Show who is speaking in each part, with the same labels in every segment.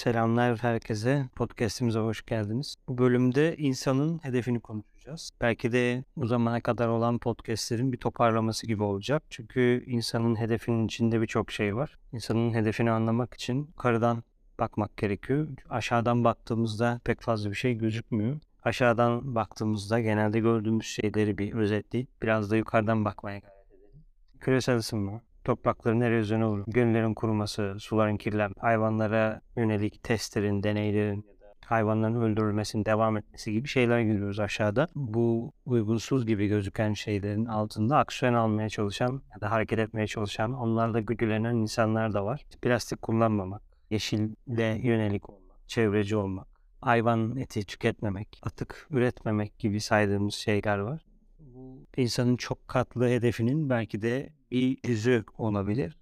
Speaker 1: Selamlar herkese. Podcast'imize hoş geldiniz. Bu bölümde insanın hedefini konuşacağız. Belki de bu zamana kadar olan podcastlerin bir toparlaması gibi olacak. Çünkü insanın hedefinin içinde birçok şey var. İnsanın hedefini anlamak için yukarıdan bakmak gerekiyor. Aşağıdan baktığımızda pek fazla bir şey gözükmüyor. Aşağıdan baktığımızda genelde gördüğümüz şeyleri bir özetleyip biraz da yukarıdan bakmaya gayret edelim. Küresel ısınma, toprakların erozyona uğru, göllerin kuruması, suların kirlen, hayvanlara yönelik testlerin, deneylerin hayvanların öldürülmesinin devam etmesi gibi şeyler görüyoruz aşağıda. Bu uygunsuz gibi gözüken şeylerin altında aksiyon almaya çalışan ya da hareket etmeye çalışan, onlarla güdülenen insanlar da var. Plastik kullanmamak, yeşille yönelik olmak, çevreci olmak, hayvan eti tüketmemek, atık üretmemek gibi saydığımız şeyler var. Bu insanın çok katlı hedefinin belki de bir yüzü olabilir.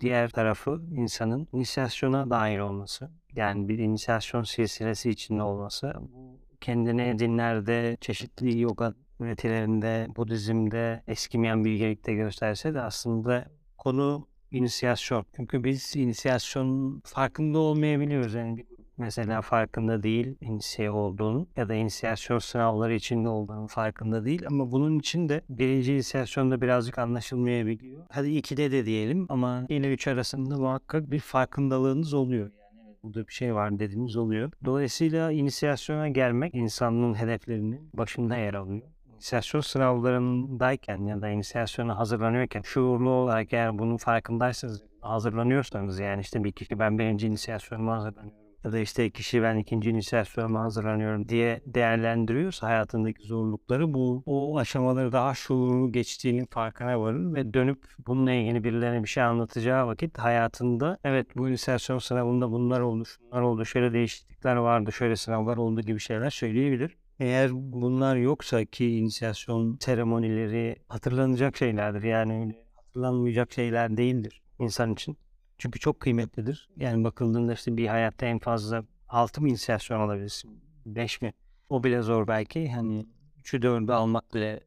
Speaker 1: Diğer tarafı insanın inisiyasyona dair olması. Yani bir inisiyasyon silsilesi içinde olması. Bu kendine dinlerde, çeşitli yoga üretilerinde, Budizm'de eskimeyen bilgelikte gösterse de aslında konu inisiyasyon. Çünkü biz inisiyasyon farkında olmayabiliyoruz. Yani mesela farkında değil inisiye olduğunu ya da inisiyasyon sınavları içinde olduğunu farkında değil ama bunun için de birinci inisiyasyonda birazcık anlaşılmayabiliyor. Hadi ikide de diyelim ama ile üç arasında muhakkak bir farkındalığınız oluyor. Yani burada bir şey var dediğiniz oluyor. Dolayısıyla inisiyasyona gelmek insanlığın hedeflerinin başında yer alıyor inisiyasyon sınavlarındayken ya da inisiyasyona hazırlanıyorken şuurlu olarak eğer bunun farkındaysanız hazırlanıyorsanız yani işte bir kişi ben birinci inisiyasyonuma hazırlanıyorum ya da işte kişi ben ikinci inisiyasyonuma hazırlanıyorum diye değerlendiriyorsa hayatındaki zorlukları bu o aşamaları daha şuurlu geçtiğinin farkına varır ve dönüp bununla ilgili birilerine bir şey anlatacağı vakit hayatında evet bu inisiyasyon sınavında bunlar oldu, şunlar oldu, şöyle değişiklikler vardı, şöyle sınavlar oldu gibi şeyler söyleyebilir. Eğer bunlar yoksa ki inisiyasyon seremonileri hatırlanacak şeylerdir. Yani hatırlanmayacak şeyler değildir insan için. Çünkü çok kıymetlidir. Yani bakıldığında işte bir hayatta en fazla 6 mı inisiyasyon alabilirsin? 5 mi? O bile zor belki. Hani 3'ü 4'ü almak bile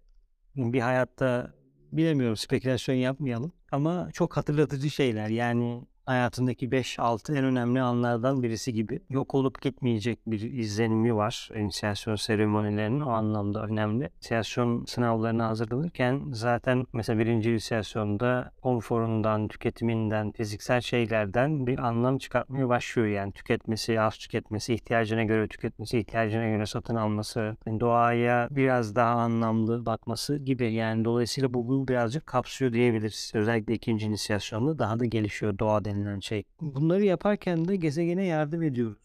Speaker 1: bir hayatta bilemiyorum spekülasyon yapmayalım. Ama çok hatırlatıcı şeyler. Yani hayatındaki 5-6 en önemli anlardan birisi gibi yok olup gitmeyecek bir izlenimi var. İnisiyasyon seremonilerinin o anlamda önemli. İnisiyasyon sınavlarına hazırlanırken zaten mesela birinci inisiyasyonda konforundan, tüketiminden, fiziksel şeylerden bir anlam çıkartmaya başlıyor. Yani tüketmesi, az tüketmesi, ihtiyacına göre tüketmesi, ihtiyacına göre satın alması, doğaya biraz daha anlamlı bakması gibi. Yani dolayısıyla bu, bu birazcık kapsıyor diyebiliriz. Özellikle ikinci inisiyasyonda daha da gelişiyor doğa denilen denilen şey. Bunları yaparken de gezegene yardım ediyoruz.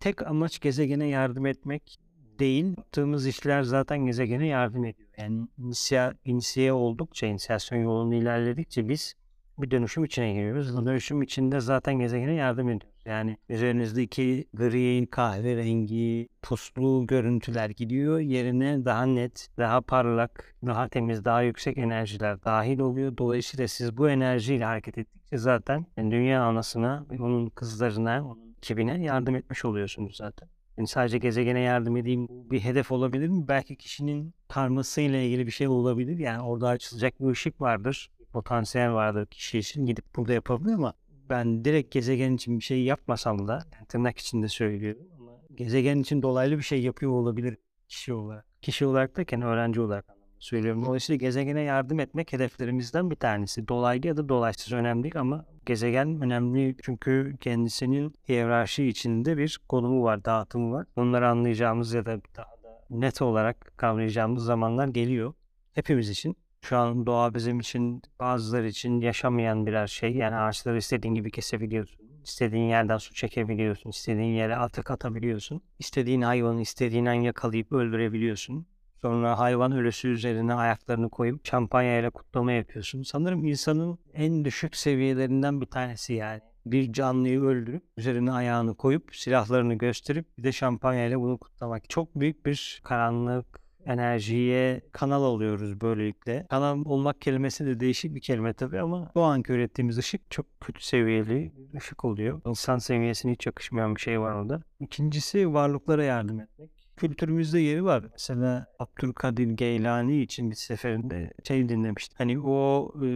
Speaker 1: Tek amaç gezegene yardım etmek değil. Yaptığımız işler zaten gezegene yardım ediyor. Yani inisiye, inisiye oldukça, inisiyasyon yolunu ilerledikçe biz bir dönüşüm içine giriyoruz. Bu dönüşüm içinde zaten gezegene yardım ediyoruz. Yani üzerinizdeki gri, kahverengi, puslu görüntüler gidiyor. Yerine daha net, daha parlak, daha temiz, daha yüksek enerjiler dahil oluyor. Dolayısıyla siz bu enerjiyle hareket ettikçe zaten dünya anasına, onun kızlarına, onun ekibine yardım etmiş oluyorsunuz zaten. Yani sadece gezegene yardım edeyim bir hedef olabilir mi? Belki kişinin karmasıyla ilgili bir şey olabilir. Yani orada açılacak bir ışık vardır potansiyel vardır kişi için gidip burada yapabilir ama ben direkt gezegen için bir şey yapmasam da yani tırnak içinde söylüyorum ama gezegen için dolaylı bir şey yapıyor olabilir kişi olarak. Kişi olarak derken öğrenci olarak söylüyorum. Dolayısıyla gezegene yardım etmek hedeflerimizden bir tanesi. Dolaylı ya da dolaysız önemli değil ama gezegen önemli çünkü kendisinin hiyerarşi içinde bir konumu var, dağıtımı var. Onları anlayacağımız ya da daha da net olarak kavrayacağımız zamanlar geliyor. Hepimiz için. Şu an doğa bizim için bazıları için yaşamayan birer şey. Yani ağaçları istediğin gibi kesebiliyorsun. İstediğin yerden su çekebiliyorsun. istediğin yere atık atabiliyorsun. İstediğin hayvanı istediğin an yakalayıp öldürebiliyorsun. Sonra hayvan ölüsü üzerine ayaklarını koyup şampanya ile kutlama yapıyorsun. Sanırım insanın en düşük seviyelerinden bir tanesi yani. Bir canlıyı öldürüp üzerine ayağını koyup silahlarını gösterip bir de şampanya ile bunu kutlamak. Çok büyük bir karanlık, enerjiye kanal alıyoruz böylelikle. Kanal olmak kelimesi de değişik bir kelime tabii ama bu anki ürettiğimiz ışık çok kötü seviyeli ışık oluyor. İnsan seviyesine hiç yakışmayan bir şey var orada. İkincisi varlıklara yardım etmek kültürümüzde yeri var. Mesela Abdülkadir Geylani için bir seferinde şey dinlemiştim. Hani o e,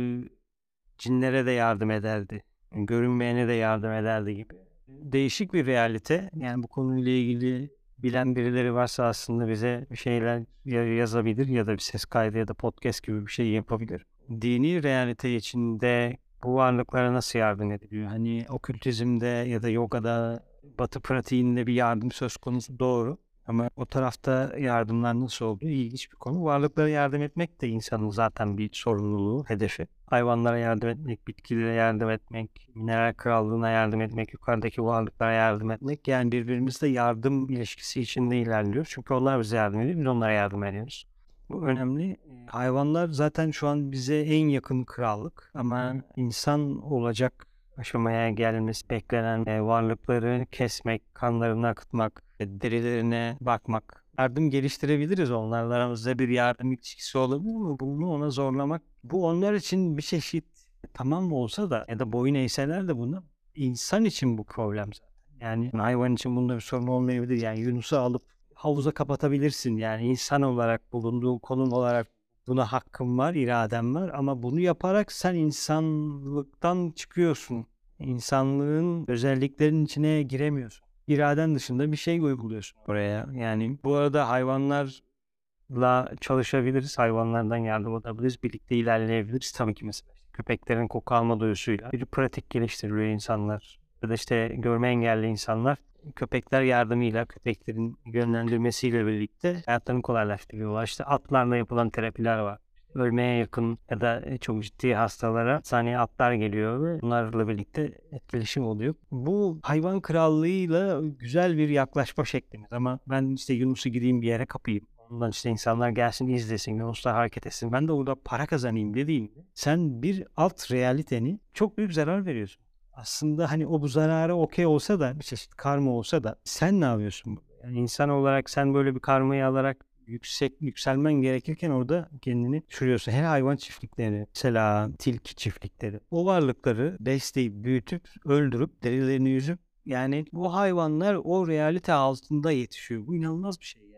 Speaker 1: cinlere de yardım ederdi. görünmeyene de yardım ederdi gibi. değişik bir realite. Yani bu konuyla ilgili bilen birileri varsa aslında bize bir şeyler yazabilir ya da bir ses kaydı ya da podcast gibi bir şey yapabilir. Dini realite içinde bu varlıklara nasıl yardım ediliyor? Hani okültizmde ya da yogada, batı pratiğinde bir yardım söz konusu doğru. Ama o tarafta yardımlar nasıl oluyor? İlginç bir konu. Varlıklara yardım etmek de insanın zaten bir sorumluluğu, hedefi. Hayvanlara yardım etmek, bitkilere yardım etmek, mineral krallığına yardım etmek, yukarıdaki varlıklara yardım etmek. Yani birbirimizle yardım ilişkisi içinde ilerliyoruz. Çünkü onlar bize yardım ediyor, biz onlara yardım ediyoruz. Bu önemli. Hayvanlar zaten şu an bize en yakın krallık ama insan olacak aşamaya gelmesi beklenen e, varlıkları kesmek, kanlarını akıtmak, e, derilerine bakmak. Yardım geliştirebiliriz onlarla aramızda bir yardım ilişkisi olabilir mi? Bunu ona zorlamak. Bu onlar için bir çeşit tamam mı olsa da ya da boyun eğseler de bunu insan için bu problem zaten. Yani hayvan için bunda bir sorun olmayabilir. Yani Yunus'u alıp havuza kapatabilirsin. Yani insan olarak bulunduğu konum olarak buna hakkın var, iraden var ama bunu yaparak sen insanlıktan çıkıyorsun. İnsanlığın özelliklerinin içine giremiyorsun. İraden dışında bir şey uyguluyorsun oraya. Yani bu arada hayvanlarla çalışabiliriz. Hayvanlardan yardım alabiliriz. Birlikte ilerleyebiliriz. Tabii ki mesela köpeklerin koku alma duyusuyla bir pratik geliştiriyor insanlar. Ya da işte görme engelli insanlar köpekler yardımıyla, köpeklerin yönlendirmesiyle birlikte hayatlarını kolaylaştırıyorlar. İşte atlarla yapılan terapiler var. Ölmeye yakın ya da e, çok ciddi hastalara saniye atlar geliyor ve bunlarla birlikte etkileşim oluyor. Bu hayvan krallığıyla güzel bir yaklaşma şeklimiz ama ben işte Yunus'u gideyim bir yere kapayım. Ondan işte insanlar gelsin izlesin, Yunus'la hareket etsin. Ben de orada para kazanayım dediğimde sen bir alt realiteni çok büyük zarar veriyorsun aslında hani o bu zarara okey olsa da bir çeşit karma olsa da sen ne yapıyorsun? Yani insan olarak sen böyle bir karmayı alarak yüksek yükselmen gerekirken orada kendini düşürüyorsun. Her hayvan çiftlikleri, mesela tilki çiftlikleri. O varlıkları besleyip, büyütüp, öldürüp, derilerini yüzüp yani bu hayvanlar o realite altında yetişiyor. Bu inanılmaz bir şey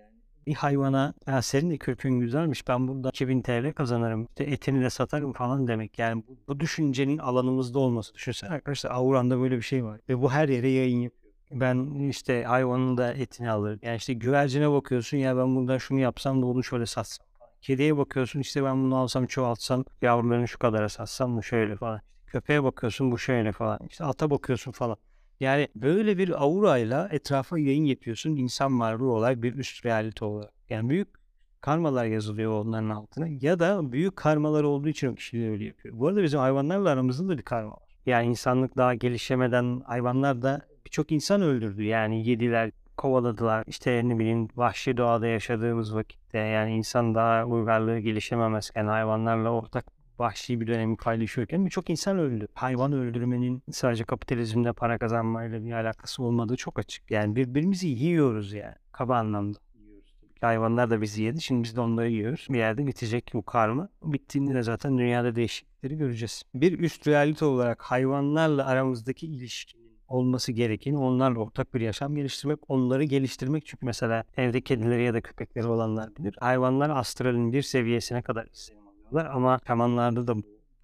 Speaker 1: bir hayvana ya senin de kürkün güzelmiş ben burada 2000 TL kazanırım işte etini de satarım falan demek. Yani bu, bu düşüncenin alanımızda olması. Düşünsene arkadaşlar Avran'da böyle bir şey var ve bu her yere yayın yapıyor. Ben işte hayvanın da etini alırım. Yani işte güvercine bakıyorsun ya ben buradan şunu yapsam da onu şöyle satsam. Kediye bakıyorsun işte ben bunu alsam çoğaltsam yavrularını şu kadara satsam bu şöyle falan. Köpeğe bakıyorsun bu şöyle falan. İşte ata bakıyorsun falan. Yani böyle bir aurayla etrafa yayın yapıyorsun insan varlığı olarak bir üst realite olarak. Yani büyük karmalar yazılıyor onların altına ya da büyük karmalar olduğu için o kişiler öyle yapıyor. Bu arada bizim hayvanlarla aramızda da bir karma var. Yani insanlık daha gelişemeden hayvanlar da birçok insan öldürdü. Yani yediler, kovaladılar. İşte ne bileyim vahşi doğada yaşadığımız vakitte yani insan daha uygarlığı gelişememezken hayvanlarla ortak vahşi bir dönemi paylaşıyorken birçok insan öldü. Hayvan öldürmenin sadece kapitalizmde para kazanmayla bir alakası olmadığı çok açık. Yani birbirimizi yiyoruz yani kaba anlamda. Hayvanlar da bizi yedi. Şimdi biz de onları yiyoruz. Bir yerde bitecek bu karma. Bittiğinde de zaten dünyada değişiklikleri göreceğiz. Bir üst realite olarak hayvanlarla aramızdaki ilişkinin olması gereken onlarla ortak bir yaşam geliştirmek, onları geliştirmek. Çünkü mesela evde kedileri ya da köpekleri olanlar bilir. Hayvanlar astralin bir seviyesine kadar izlenir kullanıyorlar ama şamanlarda da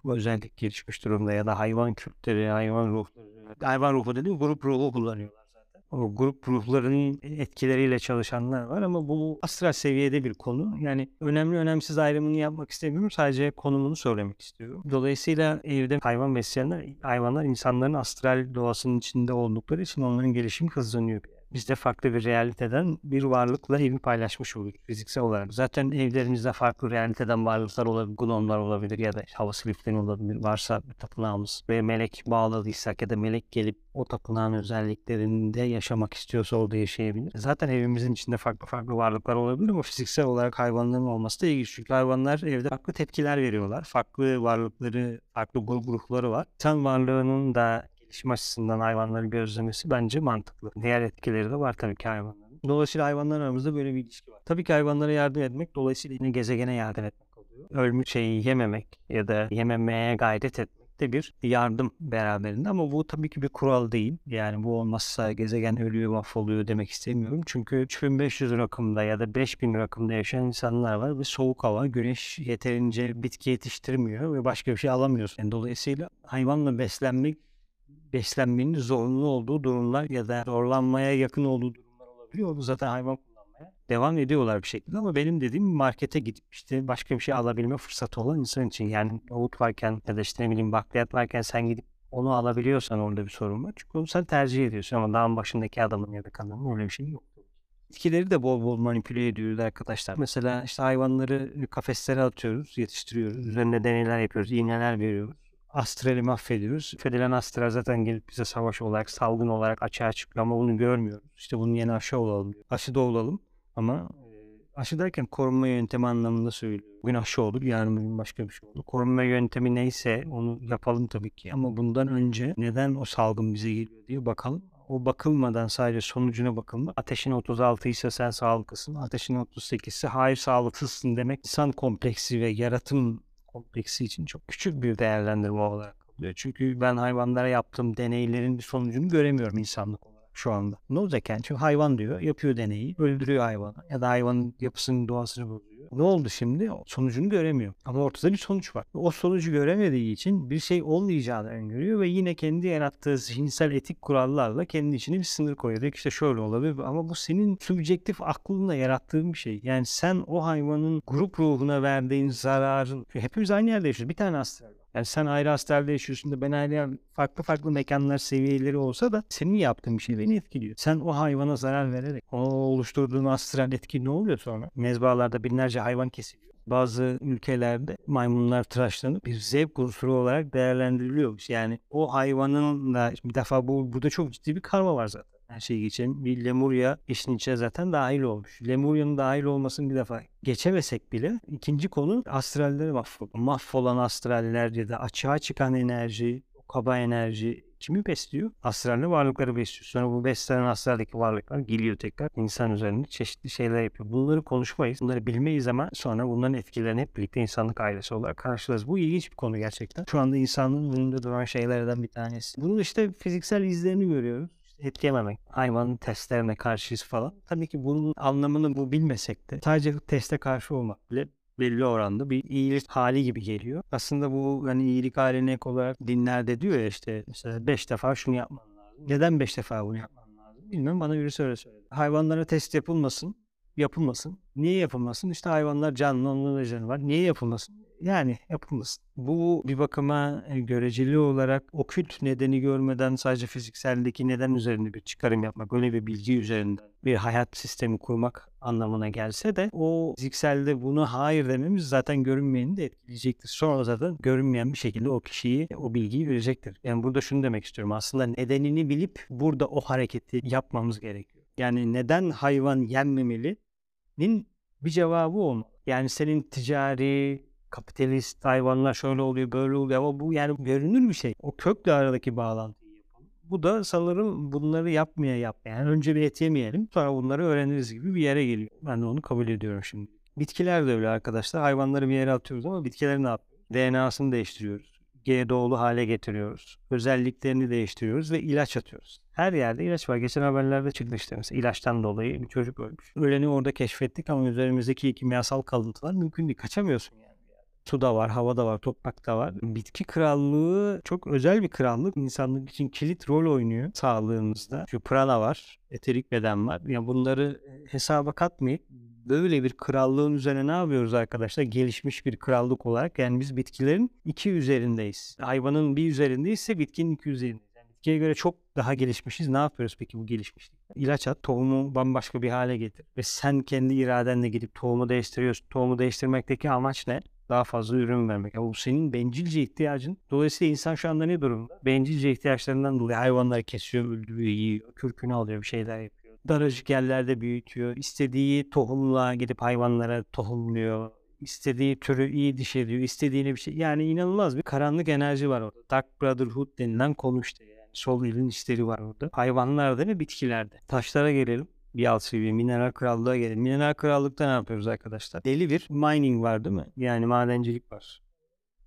Speaker 1: bu özellik gelişmiş durumda ya da hayvan kültleri, hayvan ruhları, hayvan ruhu dediğim grup ruhu kullanıyorlar zaten. O grup ruhlarının etkileriyle çalışanlar var ama bu astral seviyede bir konu. Yani önemli önemsiz ayrımını yapmak istemiyorum. Sadece konumunu söylemek istiyorum. Dolayısıyla evde hayvan besleyenler, hayvanlar insanların astral doğasının içinde oldukları için onların gelişimi hızlanıyor. Biz de farklı bir realiteden bir varlıkla evi paylaşmış oluyoruz fiziksel olarak. Zaten evlerimizde farklı realiteden varlıklar olabilir, gnomlar olabilir ya da hava slipleri olabilir. Varsa tapınağımız ve melek bağladıysak ya da melek gelip o tapınağın özelliklerinde yaşamak istiyorsa orada yaşayabilir. Zaten evimizin içinde farklı farklı varlıklar olabilir ama fiziksel olarak hayvanların olması da ilginç. Çünkü hayvanlar evde farklı tepkiler veriyorlar. Farklı varlıkları, farklı grupları var. İnsan varlığının da gelişim açısından hayvanları gözlemesi bence mantıklı. Diğer etkileri de var tabii ki hayvanların. Dolayısıyla hayvanlar aramızda böyle bir ilişki var. Tabii ki hayvanlara yardım etmek dolayısıyla yine gezegene yardım etmek oluyor. Ölmüş şeyi yememek ya da yememeye gayret etmek de bir yardım beraberinde ama bu tabii ki bir kural değil. Yani bu olmazsa gezegen ölüyor, mahvoluyor demek istemiyorum. Çünkü 3500 rakımda ya da 5000 rakımda yaşayan insanlar var ve soğuk hava, güneş yeterince bitki yetiştirmiyor ve başka bir şey alamıyorsun. Yani dolayısıyla hayvanla beslenmek beslenmenin zorunlu olduğu durumlar ya da zorlanmaya yakın olduğu durumlar olabiliyor. Onu zaten hayvan kullanmaya devam ediyorlar bir şekilde ama benim dediğim markete gidip işte başka bir şey alabilme fırsatı olan insan için yani nohut varken ya da işte ne bileyim bakliyat varken sen gidip onu alabiliyorsan orada bir sorun var. Çünkü onu sen tercih ediyorsun ama dağın başındaki adamın ya da kadının öyle bir şey yok. Bitkileri de bol bol manipüle ediyoruz arkadaşlar. Mesela işte hayvanları kafeslere atıyoruz, yetiştiriyoruz. Üzerine deneyler yapıyoruz, iğneler veriyoruz. Astrali mahvediyoruz. Fedilen astral zaten gelip bize savaş olarak, salgın olarak açığa çıkıyor ama bunu görmüyoruz. İşte bunun yeni aşı olalım diyor. Aşı da olalım ama aşı derken korunma yöntemi anlamında söylüyor. Bugün aşı olur, yarın bugün başka bir şey olur. Korunma yöntemi neyse onu yapalım tabii ki. Ama bundan önce neden o salgın bize geliyor diye bakalım o bakılmadan sadece sonucuna bakılma. Ateşin 36 ise sen sağlıklısın. Ateşin 38 ise hayır sağlıksızsın demek insan kompleksi ve yaratım kompleksi için çok küçük bir değerlendirme olarak kalıyor. Çünkü ben hayvanlara yaptığım deneylerin bir sonucunu göremiyorum insanlık şu anda. Ne olacak yani? Çünkü hayvan diyor, yapıyor deneyi, öldürüyor hayvanı ya da hayvanın yapısının doğasını bozuyor. Ne oldu şimdi? Sonucunu göremiyor. Ama ortada bir sonuç var. O sonucu göremediği için bir şey olmayacağını öngörüyor ve yine kendi yarattığı zihinsel etik kurallarla kendi içine bir sınır koyuyor. Diyor işte şöyle olabilir ama bu senin subjektif aklınla yarattığın bir şey. Yani sen o hayvanın grup ruhuna verdiğin zararın hepimiz aynı yerde yaşıyoruz. Bir tane astral. Yani sen ayrı hastanede yaşıyorsun da ben ayrı farklı farklı mekanlar seviyeleri olsa da senin yaptığın şey beni etkiliyor. Sen o hayvana zarar vererek o oluşturduğun astral etki ne oluyor sonra? Mezbalarda binlerce hayvan kesiliyor. Bazı ülkelerde maymunlar tıraşlanıp bir zevk unsuru olarak değerlendiriliyormuş. Yani o hayvanın da bir defa bu burada çok ciddi bir karma var zaten her şeyi geçelim. Bir Lemuria işin içine zaten dahil olmuş. Lemuria'nın dahil olmasını bir defa geçemesek bile ikinci konu astralleri mahvoldu. Mahvolan astraller ya da açığa çıkan enerji, kaba enerji kimi besliyor? Astralli varlıkları besliyor. Sonra bu beslenen astraldeki varlıklar geliyor tekrar insan üzerinde çeşitli şeyler yapıyor. Bunları konuşmayız. Bunları bilmeyiz ama sonra bunların etkilerini hep birlikte insanlık ailesi olarak karşılarız. Bu ilginç bir konu gerçekten. Şu anda insanlığın önünde duran şeylerden bir tanesi. Bunun işte fiziksel izlerini görüyoruz etkilememek. Hayvanın testlerine karşıyız falan. Tabii ki bunun anlamını bu bilmesek de sadece teste karşı olmak bile belli oranda bir iyilik hali gibi geliyor. Aslında bu hani iyilik haline ek olarak dinlerde diyor ya işte mesela beş defa şunu yapman lazım. Neden beş defa bunu yapman lazım? Bilmiyorum bana birisi öyle söyledi. Hayvanlara test yapılmasın yapılmasın. Niye yapılmasın? İşte hayvanlar canlı, onların canı var. Niye yapılmasın? Yani yapılmasın. Bu bir bakıma e, göreceli olarak okült nedeni görmeden sadece fizikseldeki neden üzerinde bir çıkarım yapmak, öyle bir bilgi üzerinden bir hayat sistemi kurmak anlamına gelse de o fizikselde bunu hayır dememiz zaten görünmeyeni de etkileyecektir. Sonra zaten görünmeyen bir şekilde o kişiyi o bilgiyi verecektir. Yani burada şunu demek istiyorum. Aslında nedenini bilip burada o hareketi yapmamız gerekiyor. Yani neden hayvan yenmemeli'nin bir cevabı olmalı. Yani senin ticari, kapitalist hayvanlar şöyle oluyor böyle oluyor ama bu yani görünür bir şey. O kökle aradaki bağlantıyı yapalım. Bu da sanırım bunları yapmaya yapmaya. Yani önce bir et yemeyelim sonra bunları öğreniriz gibi bir yere geliyor. Ben de onu kabul ediyorum şimdi. Bitkiler de öyle arkadaşlar. Hayvanları bir yere atıyoruz ama bitkileri ne yapıyoruz? DNA'sını değiştiriyoruz. G doğulu hale getiriyoruz. Özelliklerini değiştiriyoruz ve ilaç atıyoruz. Her yerde ilaç var. Geçen haberlerde çıktı işte mesela ilaçtan dolayı bir çocuk ölmüş. Öleni orada keşfettik ama üzerimizdeki kimyasal kalıntılar mümkün değil. Kaçamıyorsun yani. Suda var, havada var, toprakta var. Bitki krallığı çok özel bir krallık. İnsanlık için kilit rol oynuyor sağlığımızda. Şu prana var, eterik beden var. Yani bunları hesaba katmayıp böyle bir krallığın üzerine ne yapıyoruz arkadaşlar? Gelişmiş bir krallık olarak yani biz bitkilerin iki üzerindeyiz. Hayvanın bir üzerindeyse bitkinin iki üzerindeyiz. Yani bitkiye göre çok daha gelişmişiz. Ne yapıyoruz peki bu gelişmişlik? İlaç at, tohumu bambaşka bir hale getir. Ve sen kendi iradenle gidip tohumu değiştiriyorsun. Tohumu değiştirmekteki amaç ne? Daha fazla ürün vermek. Yani bu senin bencilce ihtiyacın. Dolayısıyla insan şu anda ne durumda? Bencilce ihtiyaçlarından dolayı hayvanları kesiyor, öldürüyor, yiyor, kürkünü alıyor, bir şeyler yapıyor. Daracık yerlerde büyütüyor. İstediği tohumla gidip hayvanlara tohumluyor. İstediği türü iyi diş ediyor. İstediğine bir şey. Yani inanılmaz bir karanlık enerji var orada. Dark Brotherhood denilen konu işte. Yani sol elin işleri var orada. Hayvanlarda ve bitkilerde. Taşlara gelelim bir alt seviye mineral krallığa gelin. Mineral krallıkta ne yapıyoruz arkadaşlar? Deli bir mining var değil mi? Yani madencilik var.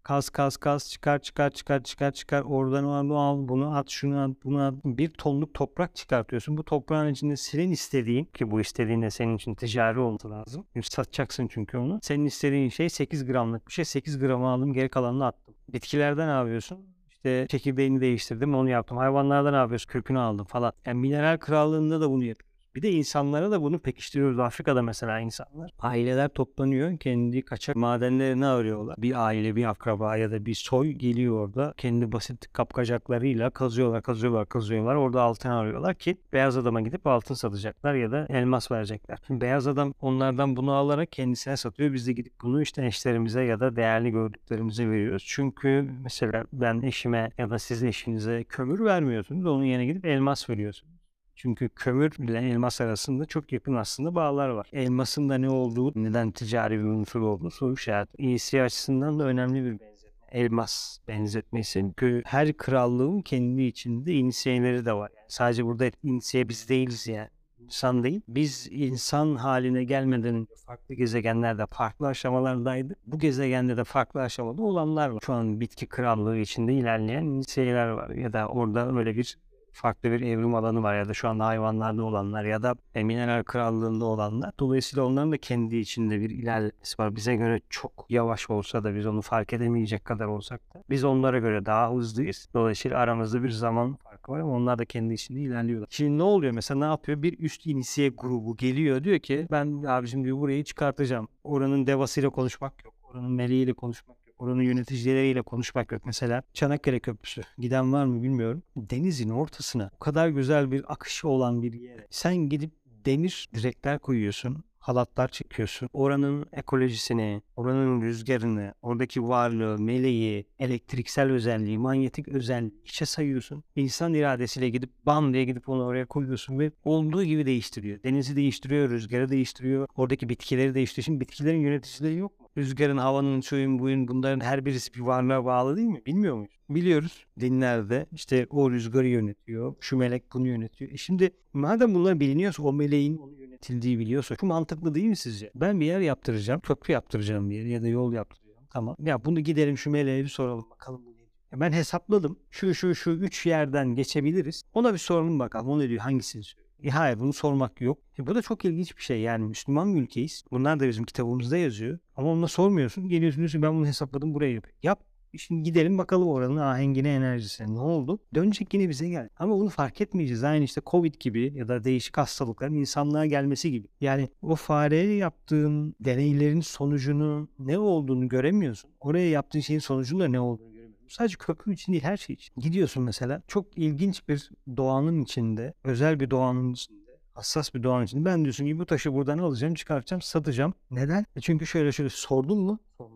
Speaker 1: Kas kas kas çıkar çıkar çıkar çıkar çıkar oradan al, al bunu at şunu at bunu at. Bir tonluk toprak çıkartıyorsun. Bu toprağın içinde senin istediğin ki bu istediğin de senin için ticari olması lazım. Satacaksın çünkü onu. Senin istediğin şey 8 gramlık bir şey. 8 gram aldım geri kalanını attım. Bitkilerde ne yapıyorsun? işte çekirdeğini değiştirdim onu yaptım. Hayvanlarda ne yapıyoruz? Kökünü aldım falan. Yani mineral krallığında da bunu yapıyoruz. Bir de insanlara da bunu pekiştiriyoruz. Afrika'da mesela insanlar. Aileler toplanıyor. Kendi kaçak madenlerini arıyorlar. Bir aile, bir akraba ya da bir soy geliyor orada. Kendi basit kapkacaklarıyla kazıyorlar, kazıyorlar, kazıyorlar. Orada altın arıyorlar ki beyaz adama gidip altın satacaklar ya da elmas verecekler. Şimdi beyaz adam onlardan bunu alarak kendisine satıyor. Biz de gidip bunu işte eşlerimize ya da değerli gördüklerimize veriyoruz. Çünkü mesela ben eşime ya da siz eşinize kömür vermiyorsunuz. Onun yerine gidip elmas veriyorsunuz. Çünkü kömür ile elmas arasında çok yakın aslında bağlar var. Elmasın da ne olduğu, neden ticari bir unsur olduğu soru işareti. İyisi açısından da önemli bir benzetme. Elmas benzetmesi. Çünkü her krallığın kendi içinde inisiyeleri de var. Yani sadece burada inisiye biz değiliz yani insan değil. Biz insan haline gelmeden önce farklı gezegenlerde farklı aşamalardaydı. Bu gezegende de farklı aşamada olanlar var. Şu an bitki krallığı içinde ilerleyen inisiyeler var. Ya da orada öyle bir farklı bir evrim alanı var ya da şu anda hayvanlarda olanlar ya da mineral krallığında olanlar. Dolayısıyla onların da kendi içinde bir ilerlemesi var. Bize göre çok yavaş olsa da biz onu fark edemeyecek kadar olsak da biz onlara göre daha hızlıyız. Dolayısıyla aramızda bir zaman farkı var ama onlar da kendi içinde ilerliyorlar. Şimdi ne oluyor mesela ne yapıyor? Bir üst inisiye grubu geliyor diyor ki ben abicim diyor burayı çıkartacağım. Oranın devasıyla konuşmak yok. Oranın meleğiyle konuşmak. Oranın yöneticileriyle konuşmak yok. Mesela Çanakkale Köprüsü. Giden var mı bilmiyorum. Denizin ortasına o kadar güzel bir akışı olan bir yere sen gidip demir direkler koyuyorsun halatlar çekiyorsun. Oranın ekolojisini, oranın rüzgarını, oradaki varlığı, meleği, elektriksel özelliği, manyetik özelliği içe sayıyorsun. İnsan iradesiyle gidip bam diye gidip onu oraya koyuyorsun ve olduğu gibi değiştiriyor. Denizi değiştiriyor, rüzgarı değiştiriyor, oradaki bitkileri değiştiriyor. Şimdi bitkilerin yöneticileri yok mu? Rüzgarın, havanın, suyun, buyun bunların her birisi bir varlığa bağlı değil mi? Bilmiyor muyuz? Biliyoruz. Dinlerde işte o rüzgarı yönetiyor. Şu melek bunu yönetiyor. E şimdi madem bunlar biliniyorsa o meleğin onu yönetildiği biliyorsa şu mantıklı değil mi sizce? Ben bir yer yaptıracağım. Köprü yaptıracağım bir yer ya da yol yaptıracağım. Tamam. Ya bunu gidelim şu meleğe bir soralım bakalım bu ne ben hesapladım. Şu şu şu üç yerden geçebiliriz. Ona bir soralım bakalım. O ne diyor? Hangisini söylüyor? E hayır bunu sormak yok. E bu da çok ilginç bir şey yani Müslüman bir ülkeyiz. Bunlar da bizim kitabımızda yazıyor. Ama onunla sormuyorsun. Geliyorsun diyorsun ben bunu hesapladım buraya yap. Yap. Şimdi gidelim bakalım oranın ahengine enerjisine ne oldu? Dönecek yine bize gel. Ama bunu fark etmeyeceğiz. Aynı işte Covid gibi ya da değişik hastalıkların insanlığa gelmesi gibi. Yani o fareye yaptığın deneylerin sonucunu ne olduğunu göremiyorsun. Oraya yaptığın şeyin sonucunun da ne olduğunu. Sadece köprü için değil her şey için. Gidiyorsun mesela çok ilginç bir doğanın içinde, özel bir doğanın içinde hassas bir doğanın içinde. Ben diyorsun ki bu taşı buradan alacağım, çıkartacağım, satacağım. Neden? E çünkü şöyle şöyle sordun mu? Sormak yok.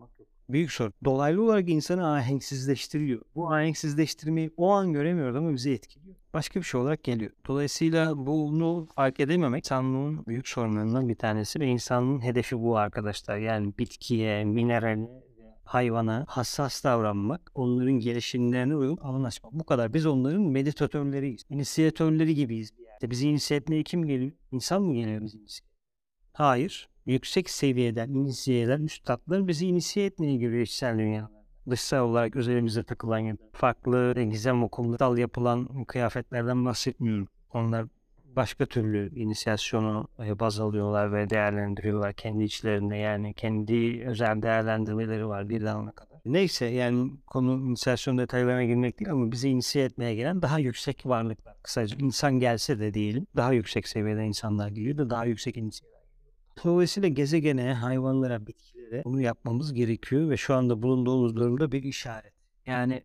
Speaker 1: Büyük soru. Dolaylı olarak insanı ahenksizleştiriyor. Bu ahenksizleştirmeyi o an göremiyoruz ama bizi etkiliyor. Başka bir şey olarak geliyor. Dolayısıyla bunu fark edememek insanlığın büyük sorunlarından bir tanesi ve insanlığın hedefi bu arkadaşlar. Yani bitkiye, minerale, hayvana hassas davranmak, onların gelişimlerine uyup alan açmak. Bu kadar. Biz onların meditatörleriyiz. İnisiyatörleri gibiyiz. Bir yerde. Bizi inisiye etmeye kim geliyor? İnsan mı geliyor bizi inisiye? Hayır. Yüksek seviyeden inisiyeler, üstadlar bizi inisiye etmeye geliyor içsel dünyalarda dışsal olarak özelimize takılan ya da farklı gizem okulsal yapılan kıyafetlerden bahsetmiyorum. Onlar başka türlü inisiyasyonu baz alıyorlar ve değerlendiriyorlar kendi içlerinde yani kendi özel değerlendirmeleri var bir ana kadar. Neyse yani konu inisiyasyon detaylarına girmek değil ama bizi inisiye etmeye gelen daha yüksek varlıklar. Kısaca insan gelse de diyelim daha yüksek seviyede insanlar geliyor da daha yüksek inisiyeler Dolayısıyla gezegene, hayvanlara, bitkilere bunu yapmamız gerekiyor ve şu anda bulunduğumuz durumda bir işaret. Yani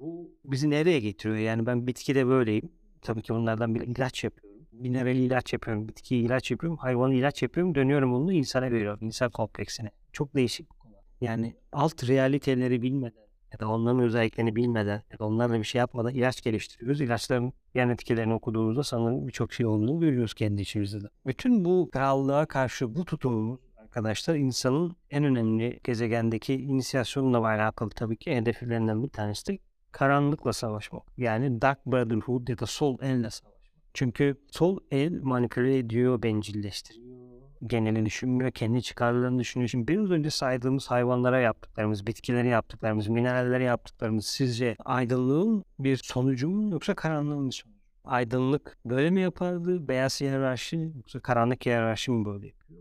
Speaker 1: bu bizi nereye getiriyor? Yani ben bitkide böyleyim. Tabii ki bunlardan bir ilaç yapıyorum. Mineral ilaç yapıyorum, bitki ilaç yapıyorum, hayvanı ilaç yapıyorum. Dönüyorum bunu insana veriyorum, insan kompleksine. Çok değişik bir konu. Yani alt realiteleri bilmeden ya da onların özelliklerini bilmeden ya da onlarla bir şey yapmadan ilaç geliştiriyoruz. İlaçların yan etkilerini okuduğumuzda sanırım birçok şey olduğunu görüyoruz kendi içimizde de. Bütün bu krallığa karşı bu tutumumuz arkadaşlar insanın en önemli gezegendeki inisiyasyonla alakalı tabii ki hedeflerinden bir tanesi de karanlıkla savaşmak. Yani Dark Brotherhood ya da Sol Elle savaşmak. Çünkü Sol El manipüle ediyor, bencilleştiriyor geneli düşünmüyor, kendi çıkarlarını düşünüyor. Şimdi biraz önce saydığımız hayvanlara yaptıklarımız, bitkilere yaptıklarımız, minerallere yaptıklarımız sizce aydınlığın bir sonucu mu yoksa karanlığın bir sonucu? Aydınlık böyle mi yapardı? Beyaz hiyerarşi yoksa karanlık hiyerarşi mi böyle yapıyor?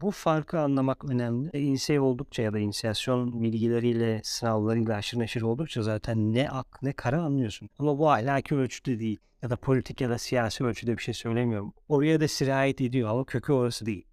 Speaker 1: Bu farkı anlamak önemli. E, İnsey oldukça ya da inisiyasyon bilgileriyle, sınavlarıyla aşırı neşir oldukça zaten ne ak ne kara anlıyorsun. Ama bu ahlaki ölçüde değil. Ya da politik ya da siyasi ölçüde bir şey söylemiyorum. Oraya da sirayet ediyor ama kökü orası değil.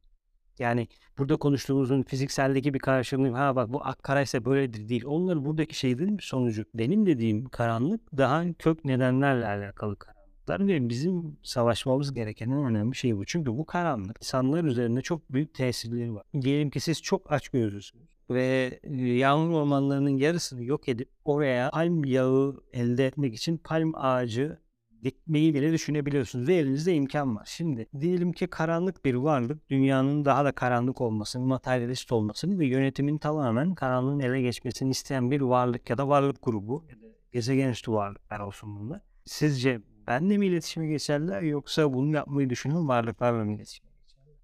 Speaker 1: Yani burada konuştuğumuzun fizikseldeki bir karşılığı ha bak bu ak karaysa böyledir değil. Onlar buradaki şeylerin bir sonucu. Benim dediğim karanlık daha kök nedenlerle alakalı karanlıklar ve bizim savaşmamız gereken en önemli şey bu. Çünkü bu karanlık insanlar üzerinde çok büyük tesirleri var. Diyelim ki siz çok aç gözlüsünüz ve yağmur ormanlarının yarısını yok edip oraya palm yağı elde etmek için palm ağacı dikmeyi bile düşünebiliyorsunuz ve elinizde imkan var. Şimdi diyelim ki karanlık bir varlık dünyanın daha da karanlık olmasını, materyalist olmasını ve yönetimin tamamen karanlığın ele geçmesini isteyen bir varlık ya da varlık grubu ya da gezegen üstü varlıklar olsun bunlar. Sizce benle mi iletişime geçerler yoksa bunu yapmayı düşünen varlıklarla mı iletişime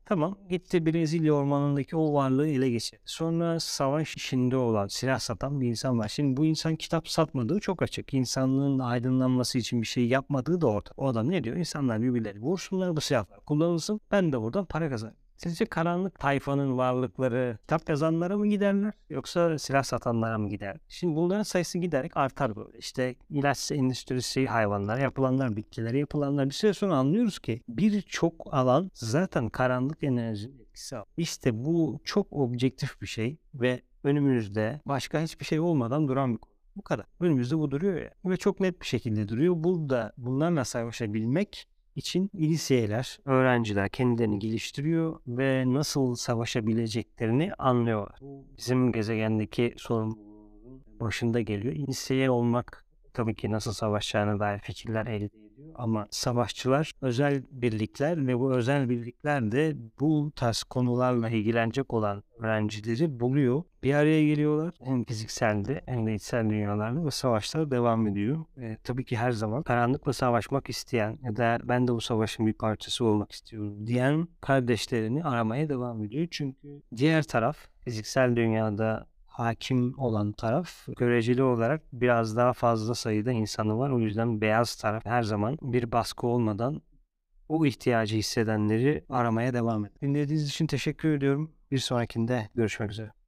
Speaker 1: Tamam gitti Brezilya ormanındaki o varlığı ele geçirdi. Sonra savaş işinde olan silah satan bir insan var. Şimdi bu insan kitap satmadığı çok açık. İnsanlığın aydınlanması için bir şey yapmadığı da ortada. O adam ne diyor? İnsanlar birbirleri vursunlar bu silahlar kullanılsın. Ben de buradan para kazanırım. Sizce karanlık tayfanın varlıkları kitap yazanlara mı giderler yoksa silah satanlara mı gider? Şimdi bunların sayısı giderek artar böyle. İşte ilaç endüstrisi, hayvanlar, yapılanlar, bitkilere yapılanlar bir süre sonra anlıyoruz ki birçok alan zaten karanlık enerjinin etkisi altında. İşte bu çok objektif bir şey ve önümüzde başka hiçbir şey olmadan duran bir konu. Bu kadar. Önümüzde bu duruyor ya. Ve çok net bir şekilde duruyor. Burada bunlarla savaşabilmek için liseyeler, öğrenciler kendilerini geliştiriyor ve nasıl savaşabileceklerini anlıyorlar. Bizim gezegendeki sorumluluğun başında geliyor. Liseyer olmak tabii ki nasıl savaşacağına dair fikirler elde ediyor ama savaşçılar özel birlikler ve bu özel birlikler de bu tarz konularla ilgilenecek olan öğrencileri buluyor. Bir araya geliyorlar. Hem fizikselde hem de içsel dünyalarda ve savaşlar devam ediyor. E, tabii ki her zaman karanlıkla savaşmak isteyen ya da ben de bu savaşın bir parçası olmak istiyorum diyen kardeşlerini aramaya devam ediyor. Çünkü diğer taraf fiziksel dünyada hakim olan taraf göreceli olarak biraz daha fazla sayıda insanı var. O yüzden beyaz taraf her zaman bir baskı olmadan o ihtiyacı hissedenleri aramaya devam ediyor. Dinlediğiniz için teşekkür ediyorum. Bir sonrakinde görüşmek üzere.